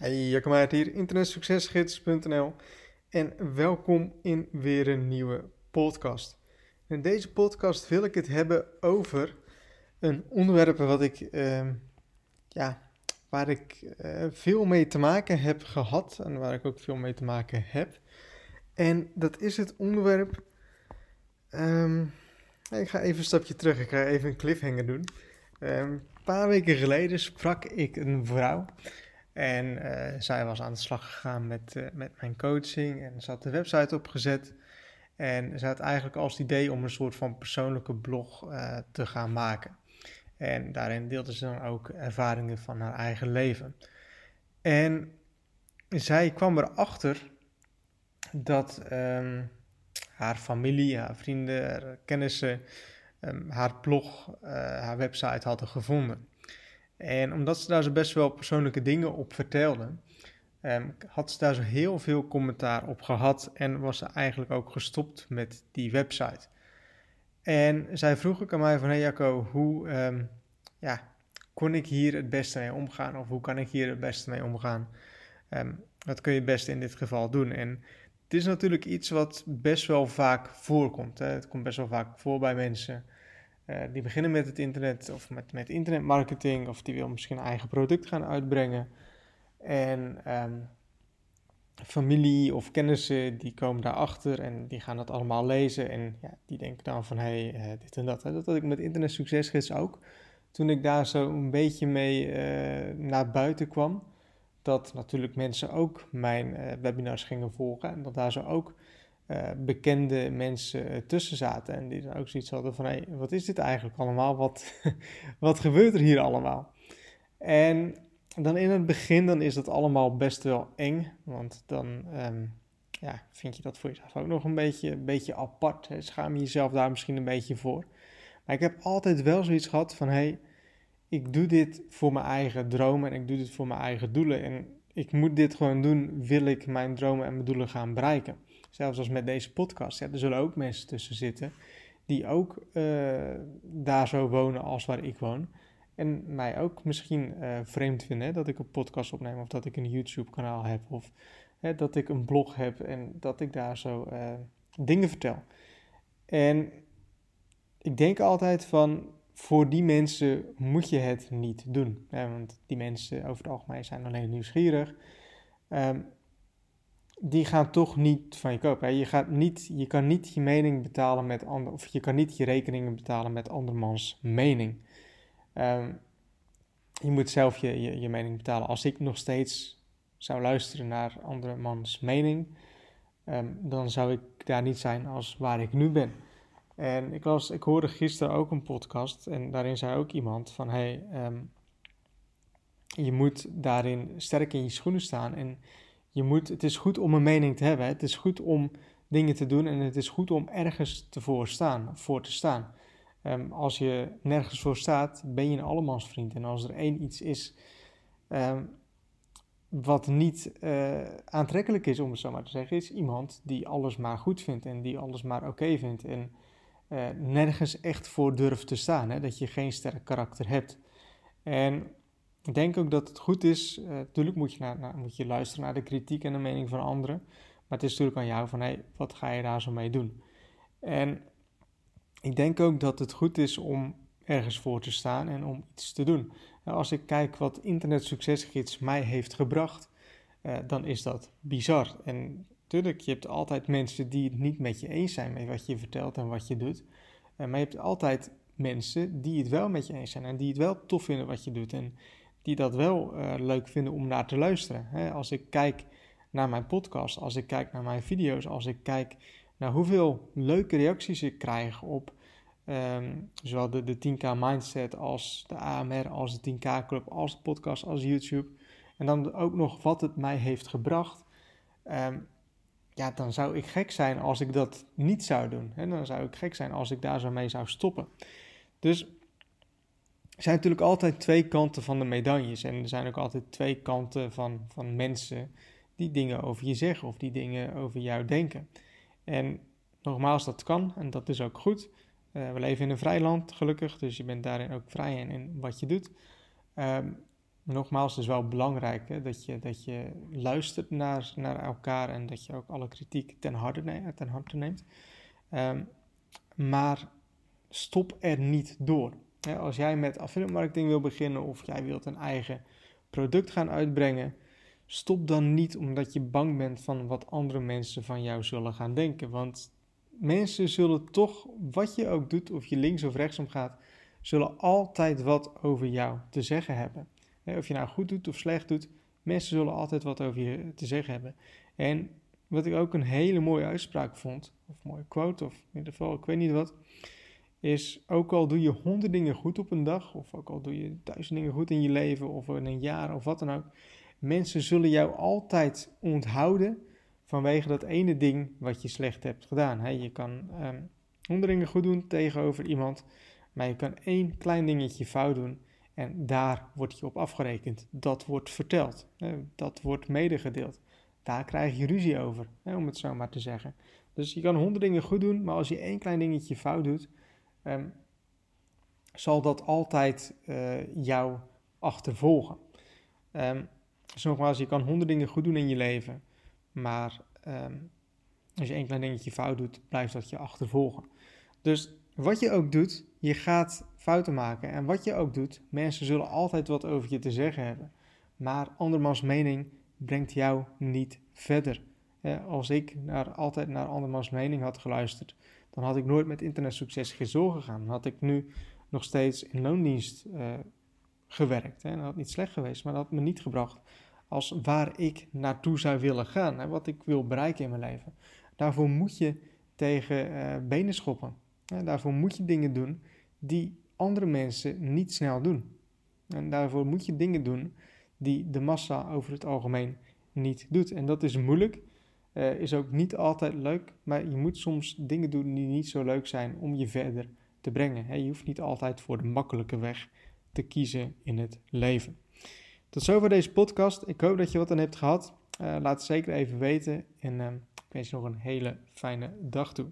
Hey, Jacco Maart hier, internetsuccesgids.nl en welkom in weer een nieuwe podcast. In deze podcast wil ik het hebben over een onderwerp wat ik, ehm, ja, waar ik uh, veel mee te maken heb gehad en waar ik ook veel mee te maken heb. En dat is het onderwerp, um, ik ga even een stapje terug, ik ga even een cliffhanger doen. Um, een paar weken geleden sprak ik een vrouw en uh, zij was aan de slag gegaan met, uh, met mijn coaching en ze had de website opgezet. En ze had eigenlijk als idee om een soort van persoonlijke blog uh, te gaan maken. En daarin deelde ze dan ook ervaringen van haar eigen leven. En zij kwam erachter dat um, haar familie, haar vrienden, haar kennissen um, haar blog, haar website hadden gevonden. En omdat ze daar zo best wel persoonlijke dingen op vertelde, um, had ze daar zo heel veel commentaar op gehad en was ze eigenlijk ook gestopt met die website. En zij vroeg ook aan mij van, hey Jacco, hoe um, ja, kon ik hier het beste mee omgaan? Of hoe kan ik hier het beste mee omgaan? Um, wat kun je het beste in dit geval doen? En het is natuurlijk iets wat best wel vaak voorkomt. Hè? Het komt best wel vaak voor bij mensen. Uh, die beginnen met het internet of met, met internetmarketing of die wil misschien een eigen product gaan uitbrengen. En um, familie of kennissen die komen daarachter en die gaan dat allemaal lezen en ja, die denken dan van hé, hey, uh, dit en dat. Dat had ik met Internet Succesgids ook. Toen ik daar zo een beetje mee uh, naar buiten kwam, dat natuurlijk mensen ook mijn webinars gingen volgen en dat daar zo ook uh, bekende mensen tussen zaten. En die dan ook zoiets hadden van, hé, hey, wat is dit eigenlijk allemaal? Wat, wat gebeurt er hier allemaal? En dan in het begin, dan is dat allemaal best wel eng. Want dan um, ja, vind je dat voor jezelf ook nog een beetje, een beetje apart. Schaam je jezelf daar misschien een beetje voor. Maar ik heb altijd wel zoiets gehad van, hé, hey, ik doe dit voor mijn eigen dromen en ik doe dit voor mijn eigen doelen. En ik moet dit gewoon doen, wil ik mijn dromen en mijn doelen gaan bereiken. Zelfs als met deze podcast. Er zullen ook mensen tussen zitten die ook uh, daar zo wonen als waar ik woon. En mij ook misschien uh, vreemd vinden hè, dat ik een podcast opneem of dat ik een YouTube-kanaal heb of hè, dat ik een blog heb en dat ik daar zo uh, dingen vertel. En ik denk altijd van voor die mensen moet je het niet doen. Hè, want die mensen over het algemeen zijn alleen nieuwsgierig. Um, die gaan toch niet van je kopen. Je, gaat niet, je kan niet je mening betalen met ander, of je kan niet je rekeningen betalen met andermans mening. Um, je moet zelf je, je, mening betalen. Als ik nog steeds zou luisteren naar andermans mening, um, dan zou ik daar niet zijn als waar ik nu ben. En ik, was, ik hoorde gisteren ook een podcast en daarin zei ook iemand van hey, um, je moet daarin sterk in je schoenen staan en je moet, het is goed om een mening te hebben. Het is goed om dingen te doen en het is goed om ergens te voor, staan, voor te staan. Um, als je nergens voor staat, ben je een allemansvriend. En als er één iets is um, wat niet uh, aantrekkelijk is, om het zo maar te zeggen, is iemand die alles maar goed vindt en die alles maar oké vindt. En uh, nergens echt voor durft te staan. Hè? Dat je geen sterk karakter hebt. En ik denk ook dat het goed is. Uh, natuurlijk moet je, naar, naar, moet je luisteren naar de kritiek en de mening van anderen. Maar het is natuurlijk aan jou van hey, wat ga je daar zo mee doen? En ik denk ook dat het goed is om ergens voor te staan en om iets te doen. Nou, als ik kijk wat Internet Succesgids mij heeft gebracht, uh, dan is dat bizar. En natuurlijk, je hebt altijd mensen die het niet met je eens zijn met wat je vertelt en wat je doet. Uh, maar je hebt altijd mensen die het wel met je eens zijn en die het wel tof vinden wat je doet. En die dat wel uh, leuk vinden om naar te luisteren. Als ik kijk naar mijn podcast, als ik kijk naar mijn video's, als ik kijk naar hoeveel leuke reacties ik krijg op um, zowel de, de 10k Mindset als de AMR, als de 10k Club, als de podcast, als YouTube. En dan ook nog wat het mij heeft gebracht. Um, ja, dan zou ik gek zijn als ik dat niet zou doen. Hè? Dan zou ik gek zijn als ik daar zo mee zou stoppen. Dus er zijn natuurlijk altijd twee kanten van de medailles. En er zijn ook altijd twee kanten van, van mensen die dingen over je zeggen of die dingen over jou denken. En nogmaals, dat kan en dat is ook goed. Uh, we leven in een vrij land, gelukkig, dus je bent daarin ook vrij in, in wat je doet. Um, nogmaals, het is wel belangrijk hè, dat, je, dat je luistert naar, naar elkaar en dat je ook alle kritiek ten harte, neemt, ten harte neemt. Um, maar stop er niet door. als jij met affiliate marketing wil beginnen of jij wilt een eigen product gaan uitbrengen, stop dan niet omdat je bang bent van wat andere mensen van jou zullen gaan denken. Want mensen zullen toch, wat je ook doet, of je links of rechtsom gaat, zullen altijd wat over jou te zeggen hebben. Of je nou goed doet of slecht doet, mensen zullen altijd wat over je te zeggen hebben. En wat ik ook een hele mooie uitspraak vond, of een mooie quote, of in ieder geval, ik weet niet wat, is ook al doe je honderd dingen goed op een dag, of ook al doe je duizend dingen goed in je leven, of in een jaar, of wat dan ook, mensen zullen jou altijd onthouden vanwege dat ene ding wat je slecht hebt gedaan. je kan um, honderd dingen goed doen tegenover iemand, maar je kan één klein dingetje fout doen en daar wordt je op afgerekend. Dat wordt verteld, dat wordt medegedeeld. Daar krijg je ruzie over, om het zo maar te zeggen. Dus je kan honderd dingen goed doen, maar als je één klein dingetje fout doet, Ehm, zal dat altijd uh, jou achtervolgen. Um, dus nogmaals, je kan honderd dingen goed doen in je leven, maar ehm, als je één klein dingetje fout doet, blijft dat je achtervolgen. Dus wat je ook doet, je gaat fouten maken. En wat je ook doet, mensen zullen altijd wat over je te zeggen hebben. Maar andermans mening brengt jou niet verder. als ik naar, altijd naar andermans mening had geluisterd, dan had ik nooit met internetsucces gezorgd gegaan. Dan had ik nu nog steeds in loondienst uh, gewerkt. Hè. Dat had niet slecht geweest, maar dat had me niet gebracht als waar ik naartoe zou willen gaan. Hè, wat ik wil bereiken in mijn leven. Daarvoor moet je tegen uh, benen schoppen. Daarvoor moet je dingen doen die andere mensen niet snel doen. En daarvoor moet je dingen doen die de massa over het algemeen niet doet. En dat is moeilijk. Uh, is ook niet altijd leuk, maar je moet soms dingen doen die niet zo leuk zijn om je verder te brengen. je hoeft niet altijd voor de makkelijke weg te kiezen in het leven. Tot zover deze podcast. Ik hoop dat je wat aan hebt gehad. Uh, laat het zeker even weten en uh, ik wens je nog een hele fijne dag toe.